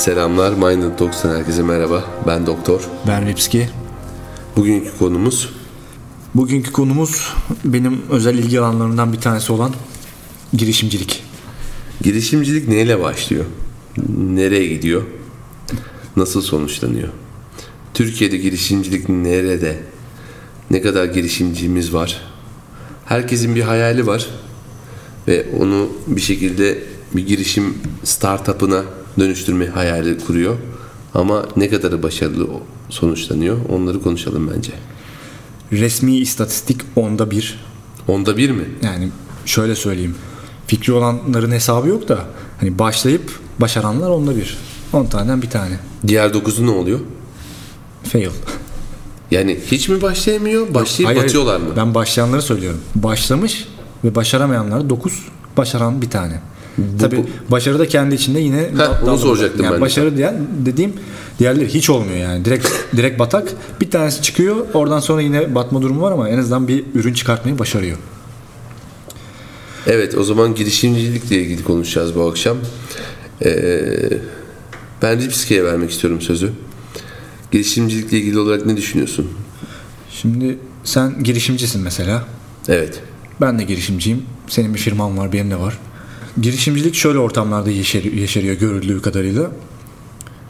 Selamlar, Minded Talks'tan herkese merhaba. Ben Doktor. Ben Ripski. Bugünkü konumuz Bugünkü konumuz benim özel ilgi alanlarımdan bir tanesi olan girişimcilik. girişimcilik neyle başlıyor? Nereye gidiyor? Nasıl sonuçlanıyor? Türkiye'de girişimcilik nerede? Ne kadar girişimcimiz var? Herkesin bir hayali var ve onu bir şekilde bir girişim startup'ına dönüştürme hayali kuruyor. Ama ne kadarı başarılı sonuçlanıyor? Onları konuşalım bence. Resmi istatistik onda bir. Onda bir mi? Yani şöyle söyleyeyim. Fikri olanların hesabı yok da hani başlayıp başaranlar onda bir. 10 taneden bir tane. Diğer dokuzu ne oluyor? Fail. Yani hiç mi başlayamıyor? Başlayıp Hayır, hayır. batıyorlar mı? Ben başlayanları söylüyorum. Başlamış ve başaramayanlar 9, başaran bir tane. Tabii bu- başarı da kendi içinde yine Heh, onu soracaktım yani ben. Başarı diyen dediğim diğerleri hiç olmuyor yani. Direkt direkt batak. Bir tanesi çıkıyor. Oradan sonra yine batma durumu var ama en azından bir ürün çıkartmayı başarıyor. Evet o zaman girişimcilikle ilgili konuşacağız bu akşam. Ee, ben Ripski'ye vermek istiyorum sözü. Girişimcilikle ilgili olarak ne düşünüyorsun? Şimdi sen girişimcisin mesela. Evet. Ben de girişimciyim. Senin bir firman var, benim de var. Girişimcilik şöyle ortamlarda yeşeriyor, yeşeriyor görüldüğü kadarıyla.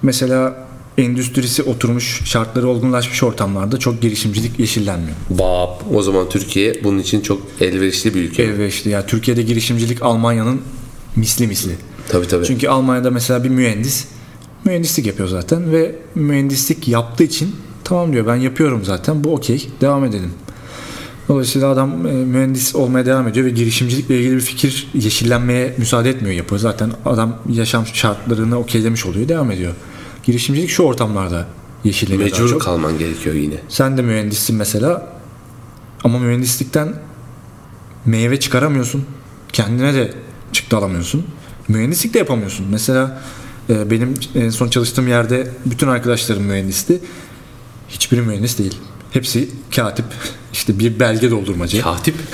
Mesela endüstrisi oturmuş, şartları olgunlaşmış ortamlarda çok girişimcilik yeşillenmiyor. Vap. O zaman Türkiye bunun için çok elverişli bir ülke. Evet işte ya Türkiye'de girişimcilik Almanya'nın misli misli. Tabii tabii. Çünkü Almanya'da mesela bir mühendis mühendislik yapıyor zaten ve mühendislik yaptığı için tamam diyor ben yapıyorum zaten bu okey devam edelim. Dolayısıyla adam e, mühendis olmaya devam ediyor ve girişimcilikle ilgili bir fikir yeşillenmeye müsaade etmiyor yapıyor. Zaten adam yaşam şartlarını okeylemiş oluyor devam ediyor. Girişimcilik şu ortamlarda yeşilleniyor Mecbur çok. kalman gerekiyor yine. Sen de mühendissin mesela ama mühendislikten meyve çıkaramıyorsun. Kendine de çıktı alamıyorsun. Mühendislik de yapamıyorsun. Mesela e, benim en son çalıştığım yerde bütün arkadaşlarım mühendisti. Hiçbiri mühendis değil. Hepsi katip. İşte bir belge doldurmacı. Katip.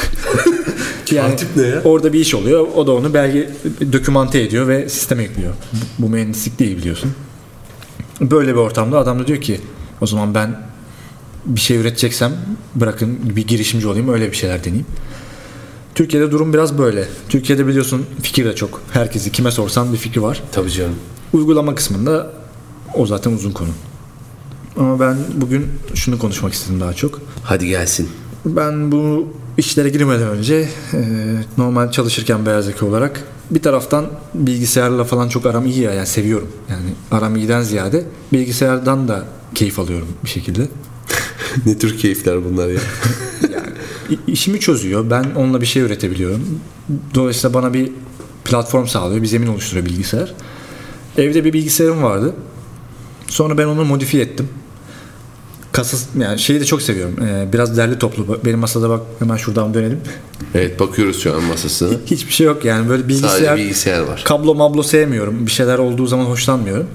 Yani Katip ne ya? Orada bir iş oluyor. O da onu belge dokümante ediyor ve sisteme ekliyor. Bu, bu mühendislik değil biliyorsun. Böyle bir ortamda adam da diyor ki o zaman ben bir şey üreteceksem bırakın bir girişimci olayım öyle bir şeyler deneyeyim. Türkiye'de durum biraz böyle. Türkiye'de biliyorsun fikir de çok. Herkesi kime sorsan bir fikri var. Tabii canım. Uygulama kısmında o zaten uzun konu. Ama ben bugün şunu konuşmak istedim daha çok. Hadi gelsin. Ben bu işlere girmeden önce e, normal çalışırken beyaz yaka olarak bir taraftan bilgisayarla falan çok aram iyi ya yani seviyorum. Yani aram iyiden ziyade bilgisayardan da keyif alıyorum bir şekilde. ne tür keyifler bunlar ya. İ- işimi çözüyor. Ben onunla bir şey üretebiliyorum. Dolayısıyla bana bir platform sağlıyor. Bir zemin oluşturuyor bilgisayar. Evde bir bilgisayarım vardı. Sonra ben onu modifiye ettim. Kasas, yani şeyi de çok seviyorum. Ee, biraz derli toplu. Benim masada bak hemen şuradan dönelim. evet bakıyoruz şu an masasına. Hiçbir şey yok yani böyle bilgisayar, Sadece bilgisayar var. kablo mablo sevmiyorum. Bir şeyler olduğu zaman hoşlanmıyorum.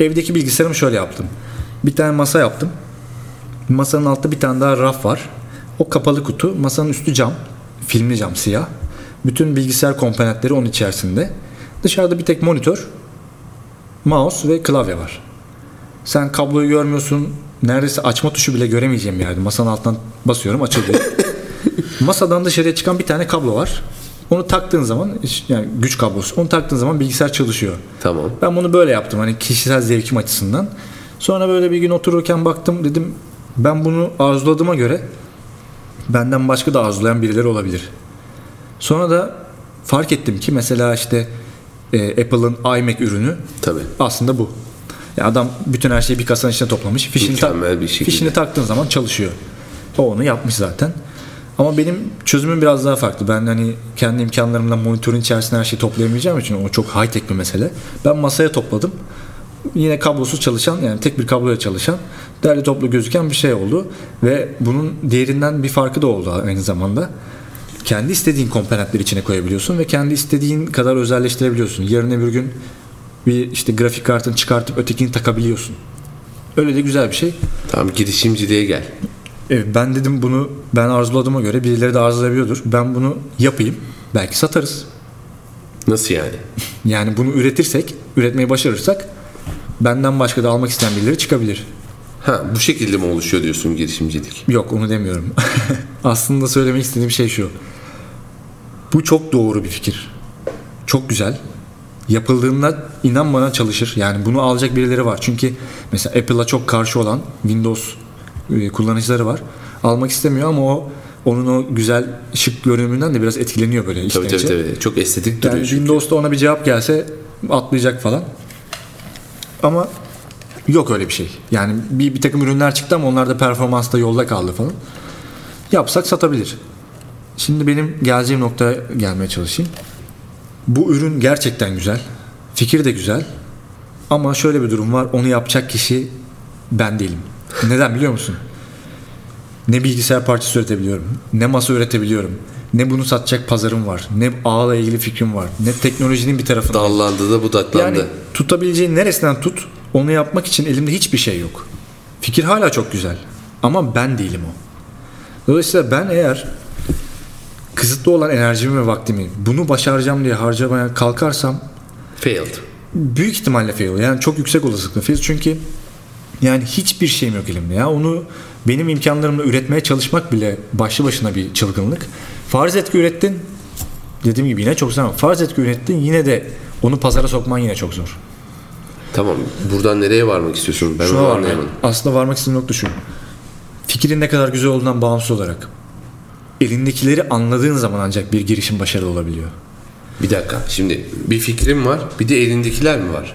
Evdeki bilgisayarımı şöyle yaptım. Bir tane masa yaptım. Masanın altında bir tane daha raf var. O kapalı kutu. Masanın üstü cam. Filmli cam siyah. Bütün bilgisayar komponentleri onun içerisinde. Dışarıda bir tek monitör, mouse ve klavye var. Sen kabloyu görmüyorsun. Neredeyse açma tuşu bile göremeyeceğim yerde. Masanın altından basıyorum açılıyor. Masadan dışarıya çıkan bir tane kablo var. Onu taktığın zaman yani güç kablosu. Onu taktığın zaman bilgisayar çalışıyor. Tamam. Ben bunu böyle yaptım hani kişisel zevkim açısından. Sonra böyle bir gün otururken baktım dedim ben bunu arzuladığıma göre benden başka da arzulayan birileri olabilir. Sonra da fark ettim ki mesela işte e, Apple'ın iMac ürünü Tabii. aslında bu. Ya adam bütün her şeyi bir kasanın içine toplamış. Fişini, Mükemmel bir şekilde. fişini taktığın zaman çalışıyor. O onu yapmış zaten. Ama benim çözümüm biraz daha farklı. Ben hani kendi imkanlarımla monitörün içerisinde her şeyi toplayamayacağım için o çok high tech bir mesele. Ben masaya topladım. Yine kablosuz çalışan yani tek bir kabloya çalışan derli toplu gözüken bir şey oldu. Ve bunun diğerinden bir farkı da oldu aynı zamanda. Kendi istediğin komponentleri içine koyabiliyorsun ve kendi istediğin kadar özelleştirebiliyorsun. Yarın öbür gün bir işte grafik kartını çıkartıp ötekini takabiliyorsun. Öyle de güzel bir şey. Tamam girişimciliğe gel. Evet, ben dedim bunu ben arzuladığıma göre birileri de arzulayabiliyordur. Ben bunu yapayım. Belki satarız. Nasıl yani? Yani bunu üretirsek, üretmeyi başarırsak Benden başka da almak isteyen birileri çıkabilir. Ha bu şekilde mi oluşuyor diyorsun girişimcilik? Yok onu demiyorum. Aslında söylemek istediğim şey şu. Bu çok doğru bir fikir. Çok güzel. Yapıldığında inan bana çalışır. Yani bunu alacak birileri var. Çünkü mesela Apple'a çok karşı olan Windows e, kullanıcıları var. Almak istemiyor ama o onun o güzel şık görünümünden de biraz etkileniyor böyle içten Tabii tabii tabii. Çok estetik duruyor Yani. Windows'ta ona bir cevap gelse atlayacak falan. Ama yok öyle bir şey. Yani bir, bir takım ürünler çıktı ama onlar da performansta yolda kaldı falan. Yapsak satabilir. Şimdi benim geleceğim noktaya gelmeye çalışayım. Bu ürün gerçekten güzel. Fikir de güzel. Ama şöyle bir durum var. Onu yapacak kişi ben değilim. Neden biliyor musun? Ne bilgisayar parçası üretebiliyorum. Ne masa üretebiliyorum. Ne bunu satacak pazarım var. Ne ağla ilgili fikrim var. Ne teknolojinin bir tarafında. Dallandı da budaklandı. Yani tutabileceğin neresinden tut onu yapmak için elimde hiçbir şey yok. Fikir hala çok güzel. Ama ben değilim o. Dolayısıyla ben eğer kısıtlı olan enerjimi ve vaktimi bunu başaracağım diye harcamaya kalkarsam Failed. büyük ihtimalle fail. Yani çok yüksek olasılıkla fail. Çünkü yani hiçbir şeyim yok elimde ya. Onu benim imkanlarımla üretmeye çalışmak bile başlı başına bir çılgınlık. Farz et ki ürettin. Dediğim gibi yine çok zor. Farz et ki ürettin yine de onu pazara sokman yine çok zor. Tamam. Buradan nereye varmak istiyorsun? Ben Şuna onu anlayamadım. Aslında varmak istediğim nokta şu. Fikrin ne kadar güzel olduğundan bağımsız olarak elindekileri anladığın zaman ancak bir girişim başarılı olabiliyor. Bir dakika. Şimdi bir fikrim var. Bir de elindekiler mi var?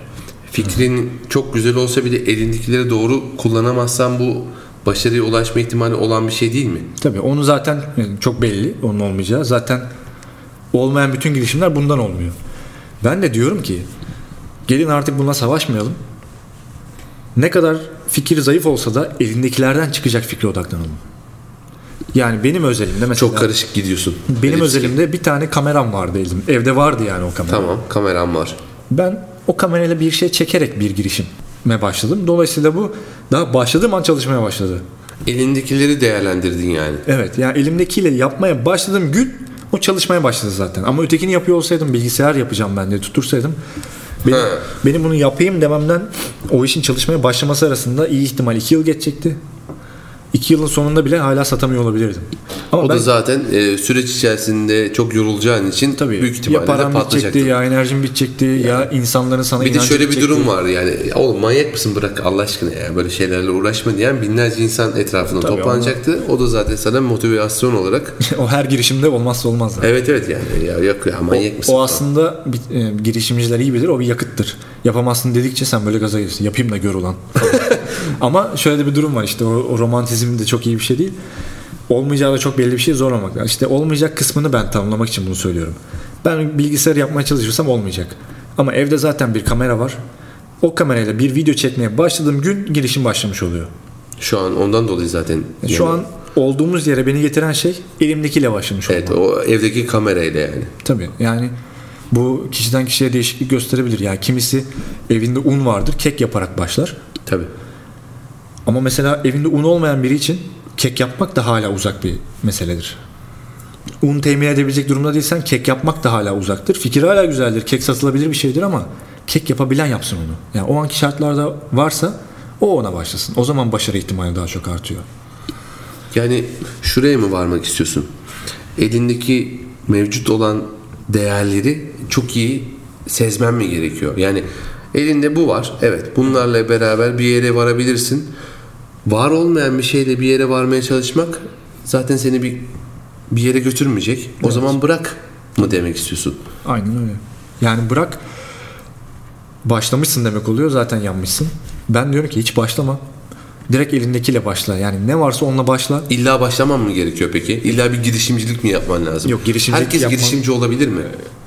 Fikrin çok güzel olsa bir de elindekileri doğru kullanamazsan bu başarıya ulaşma ihtimali olan bir şey değil mi? Tabii onu zaten yani çok belli onun olmayacağı. Zaten olmayan bütün girişimler bundan olmuyor. Ben de diyorum ki gelin artık bununla savaşmayalım. Ne kadar fikir zayıf olsa da elindekilerden çıkacak fikre odaklanalım. Yani benim özelimde mesela Çok karışık gidiyorsun. benim Elipsi. özelimde bir tane kameram vardı elim. Evde vardı yani o kamera. Tamam. Kameram var. Ben o kamerayla bir şey çekerek bir girişime başladım. Dolayısıyla bu daha başladığım an çalışmaya başladı. Elindekileri değerlendirdin yani. Evet yani elimdekiyle yapmaya başladığım gün o çalışmaya başladı zaten. Ama ötekini yapıyor olsaydım bilgisayar yapacağım ben diye tutursaydım benim, benim bunu yapayım dememden o işin çalışmaya başlaması arasında iyi ihtimal 2 yıl geçecekti. 2 yılın sonunda bile hala satamıyor olabilirdim. Ama O ben da zaten e, süreç içerisinde çok yorulacağın için tabii büyük ihtimalle ya param bitecekti ya enerjim bitecekti ya insanların sana Bir de şöyle bir bitecekti. durum var yani "Ya oğlum manyak mısın bırak Allah aşkına ya böyle şeylerle uğraşma diyen binlerce insan etrafında Tabii toplanacaktı. O da zaten sana motivasyon olarak o her girişimde olmazsa olmaz. zaten. evet evet yani ya yok ya manyak mısın? O falan. aslında bir, e, girişimciler iyi bilir. O bir yakıttır. Yapamazsın dedikçe sen böyle gaza gelirsin. Yapayım da gör ulan. Ama şöyle de bir durum var işte o, o romantizm de çok iyi bir şey değil. Olmayacağı da çok belli bir şey zorlamak. lazım. İşte olmayacak kısmını ben tanımlamak için bunu söylüyorum. Ben bilgisayar yapmaya çalışırsam olmayacak. Ama evde zaten bir kamera var. O kamerayla bir video çekmeye başladığım gün girişim başlamış oluyor. Şu an ondan dolayı zaten. Şu yani- an olduğumuz yere beni getiren şey elimdekiyle başlamış olmak. Evet o evdeki kamerayla yani. Tabii yani bu kişiden kişiye değişiklik gösterebilir. Yani kimisi evinde un vardır kek yaparak başlar. Tabii. Ama mesela evinde un olmayan biri için kek yapmak da hala uzak bir meseledir. Un temin edebilecek durumda değilsen kek yapmak da hala uzaktır. Fikir hala güzeldir. Kek satılabilir bir şeydir ama kek yapabilen yapsın onu. Yani o anki şartlarda varsa o ona başlasın. O zaman başarı ihtimali daha çok artıyor. Yani şuraya mı varmak istiyorsun? Elindeki mevcut olan değerleri çok iyi sezmen mi gerekiyor? Yani elinde bu var. Evet bunlarla beraber bir yere varabilirsin. Var olmayan bir şeyle bir yere varmaya çalışmak zaten seni bir bir yere götürmeyecek. O zaman bırak mı demek istiyorsun? Aynen öyle. Yani bırak başlamışsın demek oluyor zaten yanmışsın. Ben diyorum ki hiç başlama. Direkt elindekiyle başla. Yani ne varsa onunla başla. İlla başlaman mı gerekiyor peki? İlla bir girişimcilik mi yapman lazım? Yok, girişimcilik Herkes yapman- girişimci olabilir mi?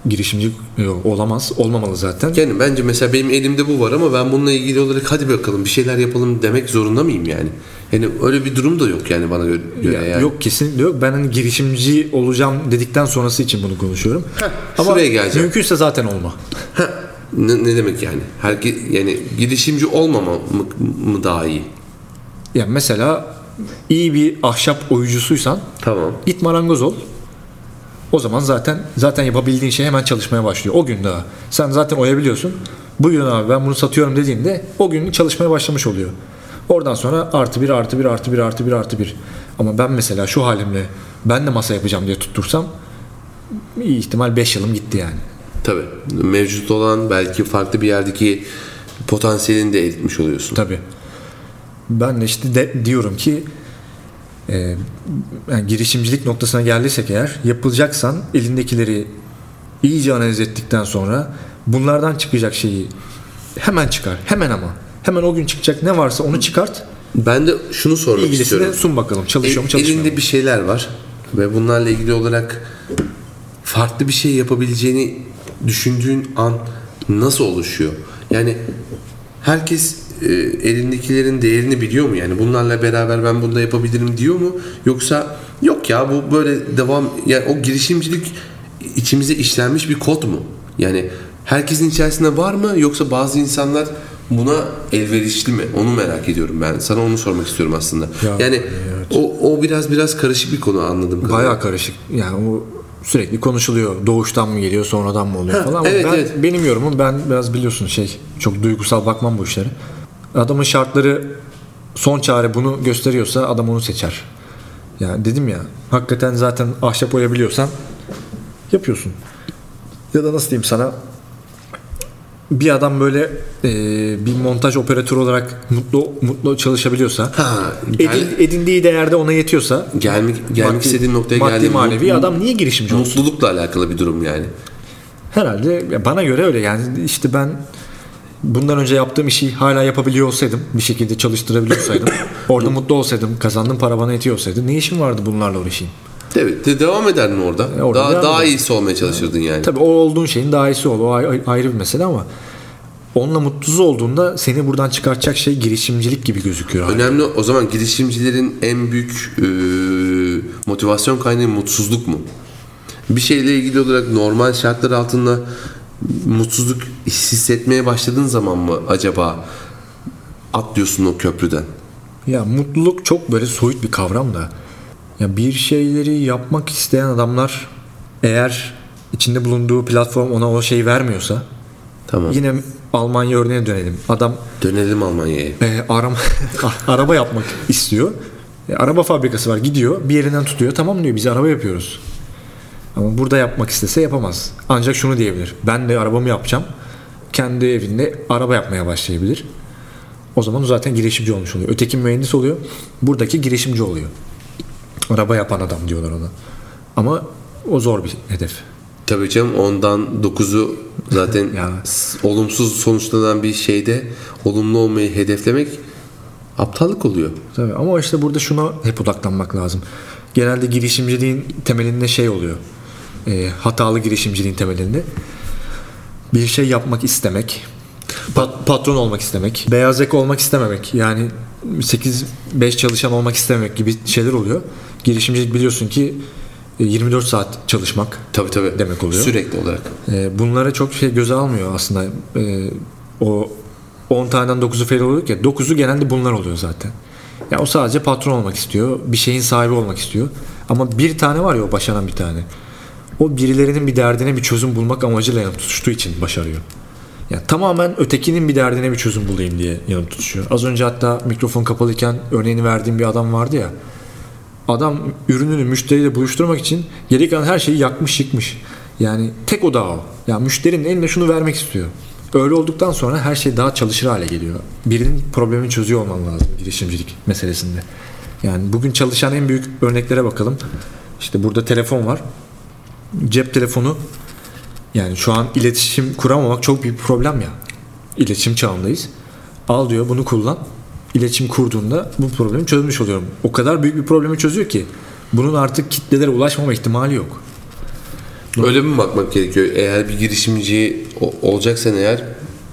Girişimci yok, olamaz. Olmamalı zaten. Yani bence mesela benim elimde bu var ama ben bununla ilgili olarak hadi bakalım bir şeyler yapalım demek zorunda mıyım yani? Yani öyle bir durum da yok yani bana göre. Ya, yani. Yok kesinlikle yok. Ben hani girişimci olacağım dedikten sonrası için bunu konuşuyorum. Ama şuraya geleceğim. mümkünse zaten olma. Ha, ne, ne demek yani? Herke, yani girişimci olmama mı, mı daha iyi? Yani mesela iyi bir ahşap oyucusuysan Tamam. git marangoz ol. O zaman zaten zaten yapabildiğin şey hemen çalışmaya başlıyor. O gün daha. Sen zaten oyabiliyorsun. Buyurun abi ben bunu satıyorum dediğinde o gün çalışmaya başlamış oluyor. Oradan sonra artı bir artı bir artı bir artı bir artı bir. Ama ben mesela şu halimle ben de masa yapacağım diye tuttursam iyi ihtimal 5 yılım gitti yani. Tabii. Mevcut olan belki farklı bir yerdeki potansiyelini de eritmiş oluyorsun. Tabii. Ben de işte de diyorum ki e, yani girişimcilik noktasına geldiysek eğer yapılacaksan elindekileri iyice analiz ettikten sonra bunlardan çıkacak şeyi hemen çıkar. Hemen ama. Hemen o gün çıkacak ne varsa onu çıkart. Ben de şunu sormak İlgilisini istiyorum. sun bakalım. Çalışıyor mu El- çalışmıyor mu? elinde bir şeyler var ve bunlarla ilgili olarak farklı bir şey yapabileceğini düşündüğün an nasıl oluşuyor? Yani herkes e, elindekilerin değerini biliyor mu? Yani bunlarla beraber ben bunu da yapabilirim diyor mu? Yoksa yok ya bu böyle devam yani o girişimcilik içimize işlenmiş bir kod mu? Yani herkesin içerisinde var mı yoksa bazı insanlar buna elverişli mi? Onu merak ediyorum ben. Sana onu sormak istiyorum aslında. Ya, yani o, o biraz biraz karışık bir konu anladım. kadarıyla. Bayağı karışık. Yani o sürekli konuşuluyor. Doğuştan mı geliyor, sonradan mı oluyor Ha, falan. Evet, ben, evet. benim yorumum ben biraz biliyorsun şey çok duygusal bakmam bu işlere. Adamın şartları son çare bunu gösteriyorsa adam onu seçer. Yani dedim ya hakikaten zaten ahşap oyabiliyorsan yapıyorsun. Ya da nasıl diyeyim sana bir adam böyle e, bir montaj operatörü olarak mutlu mutlu çalışabiliyorsa Ha, edin, gel- edindiği değerde ona yetiyorsa gelmek gelmek maddi- istediğin noktaya maddi geldim. manevi adam niye girişimci olsun? Mutlulukla alakalı bir durum yani. Herhalde bana göre öyle yani işte ben bundan önce yaptığım işi hala yapabiliyor olsaydım bir şekilde çalıştırabiliyorsaydım orada mutlu olsaydım kazandığım para bana yetiyor olsaydı ne işim vardı bunlarla uğraşayım? Evet, de devam ederdin orada. E, orada daha daha ederim. iyisi olmaya çalışırdın yani. Tabii o olduğun şeyin daha iyisi ol o ay- ayrı bir mesele ama onunla mutsuz olduğunda seni buradan çıkartacak şey girişimcilik gibi gözüküyor. Önemli o zaman girişimcilerin en büyük e, motivasyon kaynağı mutsuzluk mu? Bir şeyle ilgili olarak normal şartlar altında mutsuzluk hissetmeye başladığın zaman mı acaba atlıyorsun o köprüden? Ya mutluluk çok böyle soyut bir kavram da. Ya bir şeyleri yapmak isteyen adamlar eğer içinde bulunduğu platform ona o şey vermiyorsa Tamam. yine Almanya örneğine dönelim. Adam Dönelim Almanya'ya. e, arama, araba yapmak istiyor. E, araba fabrikası var gidiyor bir yerinden tutuyor tamam diyor biz araba yapıyoruz. Ama burada yapmak istese yapamaz. Ancak şunu diyebilir. Ben de arabamı yapacağım. Kendi evinde araba yapmaya başlayabilir. O zaman o zaten girişimci olmuş oluyor. Öteki mühendis oluyor. Buradaki girişimci oluyor. Araba yapan adam diyorlar ona. Ama o zor bir hedef. Tabii canım ondan 9'u zaten Ya. s- olumsuz sonuçlanan bir şeyde olumlu olmayı hedeflemek aptallık oluyor. Tabii ama işte burada şuna hep odaklanmak lazım. Genelde girişimciliğin temelinde şey oluyor. E, hatalı girişimciliğin temelinde bir şey yapmak istemek, pat- patron olmak istemek, beyaz yaka olmak istememek. Yani 8-5 çalışan olmak istememek gibi şeyler oluyor. Girişimcilik biliyorsun ki e, 24 saat çalışmak. Tabii tabii. Demek oluyor. Sürekli olarak. E, bunlara çok şey göze almıyor aslında. E, o 10 taneden 9'u fail oluyor ya 9'u genelde bunlar oluyor zaten. Ya o sadece patron olmak istiyor. Bir şeyin sahibi olmak istiyor. Ama bir tane var ya o başaran bir tane. O birilerinin bir derdine bir çözüm bulmak amacıyla yanıp tutuştuğu için başarıyor. Yani tamamen ötekinin bir derdine bir çözüm bulayım diye yanıp tutuşuyor. Az önce hatta mikrofon kapalıyken örneğini verdiğim bir adam vardı ya. Adam ürününü müşteriyle buluşturmak için geri kalan her şeyi yakmış yıkmış. Yani tek odağı o. Yani müşterinin eline şunu vermek istiyor. Öyle olduktan sonra her şey daha çalışır hale geliyor. Birinin problemini çözüyor olman lazım girişimcilik meselesinde. Yani bugün çalışan en büyük örneklere bakalım. İşte burada telefon var. Cep telefonu yani şu an iletişim kuramamak çok büyük bir problem ya. İletişim çağındayız. Al diyor bunu kullan. İletişim kurduğunda bu problemi çözmüş oluyorum. O kadar büyük bir problemi çözüyor ki bunun artık kitlelere ulaşmama ihtimali yok. Öyle mi bakmak gerekiyor? Eğer bir girişimci olacaksan eğer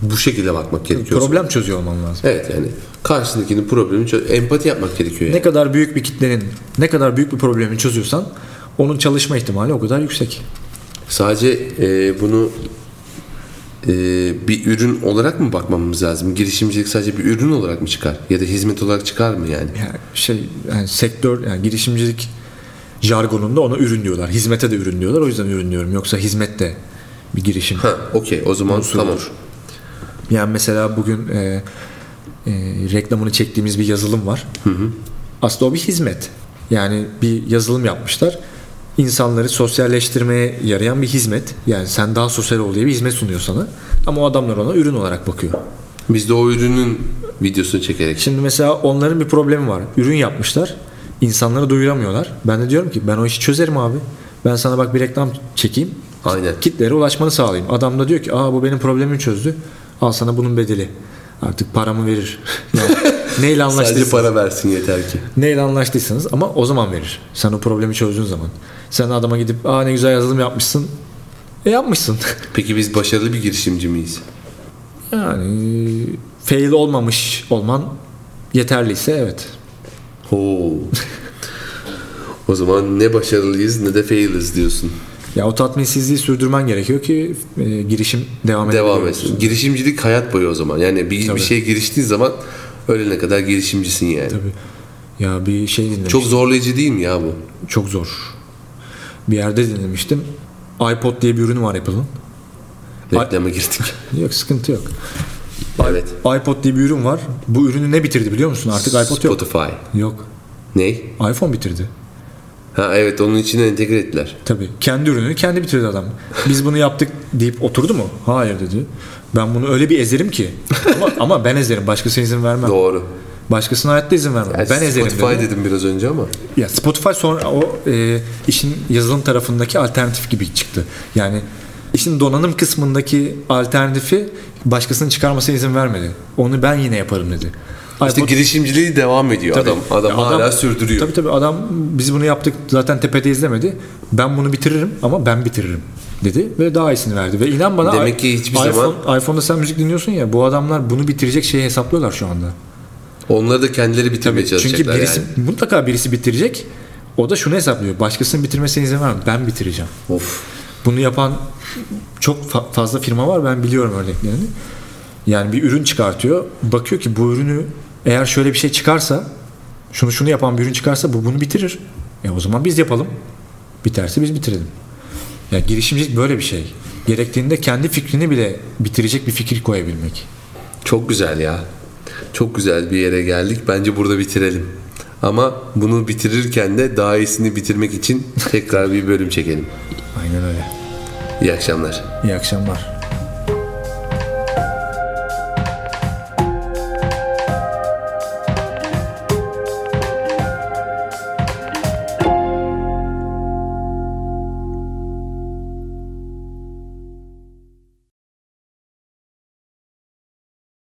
bu şekilde bakmak gerekiyor. Problem çözüyor olman lazım. Evet yani karşındakinin problemini çöz- empati yapmak gerekiyor yani. Ne kadar büyük bir kitlenin ne kadar büyük bir problemi çözüyorsan onun çalışma ihtimali o kadar yüksek. Sadece e, bunu e, bir ürün olarak mı bakmamız lazım? Girişimcilik sadece bir ürün olarak mı çıkar? Ya da hizmet olarak çıkar mı yani? Yani şey yani sektör yani girişimcilik jargonunda ona ürün diyorlar. Hizmete de ürün diyorlar. O yüzden ürün diyorum. Yoksa hizmet de bir girişim. Ha, okey o zaman Unsurudur. tamam. Yani mesela bugün e, e, reklamını çektiğimiz bir yazılım var. Aslında o bir hizmet. Yani bir yazılım yapmışlar. İnsanları sosyalleştirmeye yarayan bir hizmet. Yani sen daha sosyal ol diye bir hizmet sunuyor sana. Ama o adamlar ona ürün olarak bakıyor. Biz de o ürünün videosunu çekerek. Şimdi mesela onların bir problemi var. Ürün yapmışlar. İnsanlara duyuramıyorlar. Ben de diyorum ki ben o işi çözerim abi. Ben sana bak bir reklam çekeyim. Aynen. Kitlere ulaşmanı sağlayayım. Adam da diyor ki aa bu benim problemimi çözdü. Al sana bunun bedeli. Artık paramı verir. Yani neyle Sadece anlaştıysanız. para versin yeter ki. Neyle anlaştıysanız ama o zaman verir. Sen o problemi çözdüğün zaman. Sen adama gidip aa ne güzel yazılım yapmışsın. E yapmışsın. Peki biz başarılı bir girişimci miyiz? yani fail olmamış olman yeterliyse evet. Oo. o zaman ne başarılıyız ne de fail'iz diyorsun. Ya o tatminsizliği sürdürmen gerekiyor ki e, girişim devam Devam edebiliyor etsin. Girişimcilik hayat boyu o zaman. Yani bir, Tabii. bir şeye giriştiğin zaman ölene kadar girişimcisin yani. Tabii. Ya bir şey dinlemiştim. Çok zorlayıcı değil mi ya bu? Çok zor. Bir yerde dinlemiştim. iPod diye bir ürün var Apple'ın. Reklama girdik. Yok sıkıntı yok. evet. iPod diye bir ürün var. Bu ürünü ne bitirdi biliyor musun? Artık iPod yok. Spotify. Yok. Ney? iPhone bitirdi. Ha evet onun içine entegre ettiler. Tabii. Kendi ürününü kendi bitirdi adam. Biz bunu yaptık deyip oturdu mu? Hayır dedi. Ben bunu öyle bir ezerim ki. Ama, ama ben ezerim. Başkasına izin vermem. Doğru. Başkasına hayatta izin vermem. Yani ben ezerim Spotify dedi. dedim biraz önce ama. Ya Spotify sonra o e, işin yazılım tarafındaki alternatif gibi çıktı. Yani işin donanım kısmındaki alternatifi başkasının çıkarmasına izin vermedi. Onu ben yine yaparım dedi. İşte iPod- girişimciliği devam ediyor Tabii. adam. Adam Ya hala sürdürüyor. Tabii tabii adam biz bunu yaptık zaten tepede izlemedi. Ben bunu bitiririm ama ben bitiririm dedi ve daha iyisini verdi. Ve inan bana Demek ki hiçbir iPhone, zaman- iPhone'da sen müzik dinliyorsun ya bu adamlar bunu bitirecek şeyi hesaplıyorlar şu anda. Onları da kendileri bitirmeye Çünkü çalışacaklar birisi yani. mutlaka birisi bitirecek. O da şunu hesaplıyor. Başkasının bitirmesine izin vermem. Ben bitireceğim. Of. Bunu yapan çok fa- fazla firma var. Ben biliyorum örneklerini. Yani bir ürün çıkartıyor. Bakıyor ki bu ürünü eğer şöyle bir şey çıkarsa şunu şunu yapan bir ürün çıkarsa bu bunu bitirir. E o zaman biz yapalım. Biterse biz bitirelim. Ya girişimcilik böyle bir şey. Gerektiğinde kendi fikrini bile bitirecek bir fikir koyabilmek. Çok güzel ya. Çok güzel bir yere geldik. Bence burada bitirelim. Ama bunu bitirirken de daha iyisini bitirmek için tekrar bir bölüm çekelim. Aynen öyle. İyi akşamlar. İyi akşamlar.